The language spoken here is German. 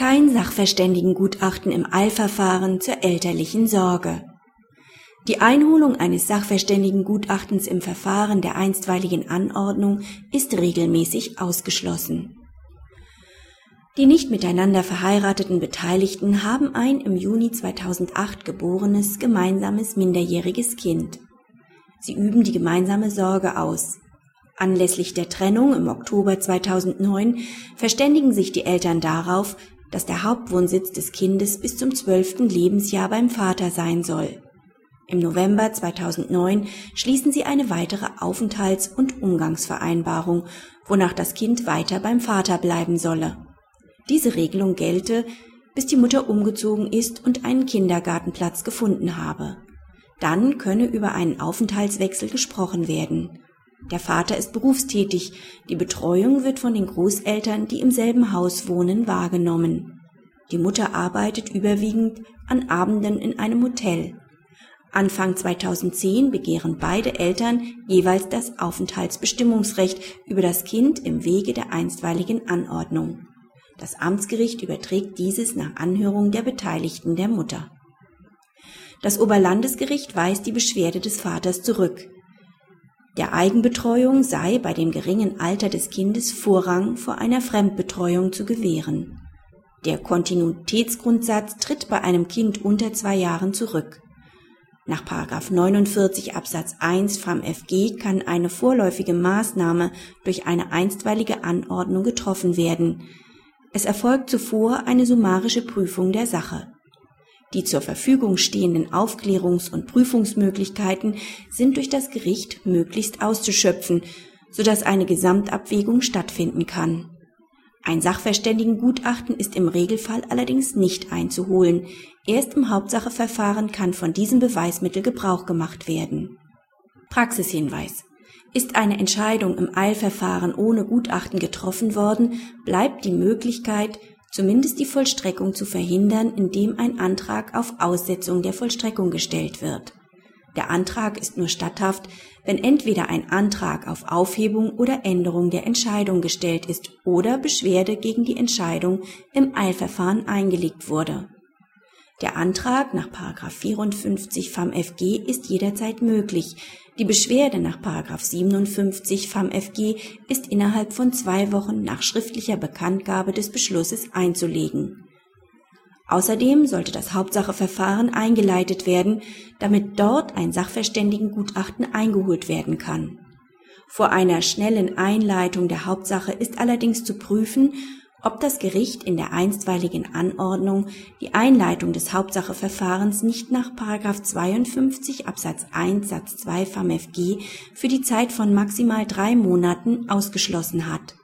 Kein Sachverständigengutachten im Eilverfahren zur elterlichen Sorge. Die Einholung eines Sachverständigengutachtens im Verfahren der einstweiligen Anordnung ist regelmäßig ausgeschlossen. Die nicht miteinander verheirateten Beteiligten haben ein im Juni 2008 geborenes gemeinsames minderjähriges Kind. Sie üben die gemeinsame Sorge aus. Anlässlich der Trennung im Oktober 2009 verständigen sich die Eltern darauf, dass der Hauptwohnsitz des Kindes bis zum zwölften Lebensjahr beim Vater sein soll. Im November 2009 schließen sie eine weitere Aufenthalts- und Umgangsvereinbarung, wonach das Kind weiter beim Vater bleiben solle. Diese Regelung gelte, bis die Mutter umgezogen ist und einen Kindergartenplatz gefunden habe. Dann könne über einen Aufenthaltswechsel gesprochen werden. Der Vater ist berufstätig, die Betreuung wird von den Großeltern, die im selben Haus wohnen, wahrgenommen. Die Mutter arbeitet überwiegend an Abenden in einem Hotel. Anfang 2010 begehren beide Eltern jeweils das Aufenthaltsbestimmungsrecht über das Kind im Wege der einstweiligen Anordnung. Das Amtsgericht überträgt dieses nach Anhörung der Beteiligten der Mutter. Das Oberlandesgericht weist die Beschwerde des Vaters zurück. Der Eigenbetreuung sei bei dem geringen Alter des Kindes Vorrang vor einer Fremdbetreuung zu gewähren. Der Kontinuitätsgrundsatz tritt bei einem Kind unter zwei Jahren zurück. Nach 49 Absatz 1 FamFG kann eine vorläufige Maßnahme durch eine einstweilige Anordnung getroffen werden. Es erfolgt zuvor eine summarische Prüfung der Sache. Die zur Verfügung stehenden Aufklärungs- und Prüfungsmöglichkeiten sind durch das Gericht möglichst auszuschöpfen, sodass eine Gesamtabwägung stattfinden kann. Ein Sachverständigengutachten ist im Regelfall allerdings nicht einzuholen. Erst im Hauptsacheverfahren kann von diesem Beweismittel Gebrauch gemacht werden. Praxishinweis. Ist eine Entscheidung im Eilverfahren ohne Gutachten getroffen worden, bleibt die Möglichkeit, zumindest die Vollstreckung zu verhindern, indem ein Antrag auf Aussetzung der Vollstreckung gestellt wird. Der Antrag ist nur statthaft, wenn entweder ein Antrag auf Aufhebung oder Änderung der Entscheidung gestellt ist oder Beschwerde gegen die Entscheidung im Eilverfahren eingelegt wurde. Der Antrag nach 54 FamFG ist jederzeit möglich. Die Beschwerde nach 57 FamFG ist innerhalb von zwei Wochen nach schriftlicher Bekanntgabe des Beschlusses einzulegen. Außerdem sollte das Hauptsacheverfahren eingeleitet werden, damit dort ein Sachverständigengutachten eingeholt werden kann. Vor einer schnellen Einleitung der Hauptsache ist allerdings zu prüfen, ob das Gericht in der einstweiligen Anordnung die Einleitung des Hauptsacheverfahrens nicht nach 52 Absatz 1 Satz 2 FamFG für die Zeit von maximal drei Monaten ausgeschlossen hat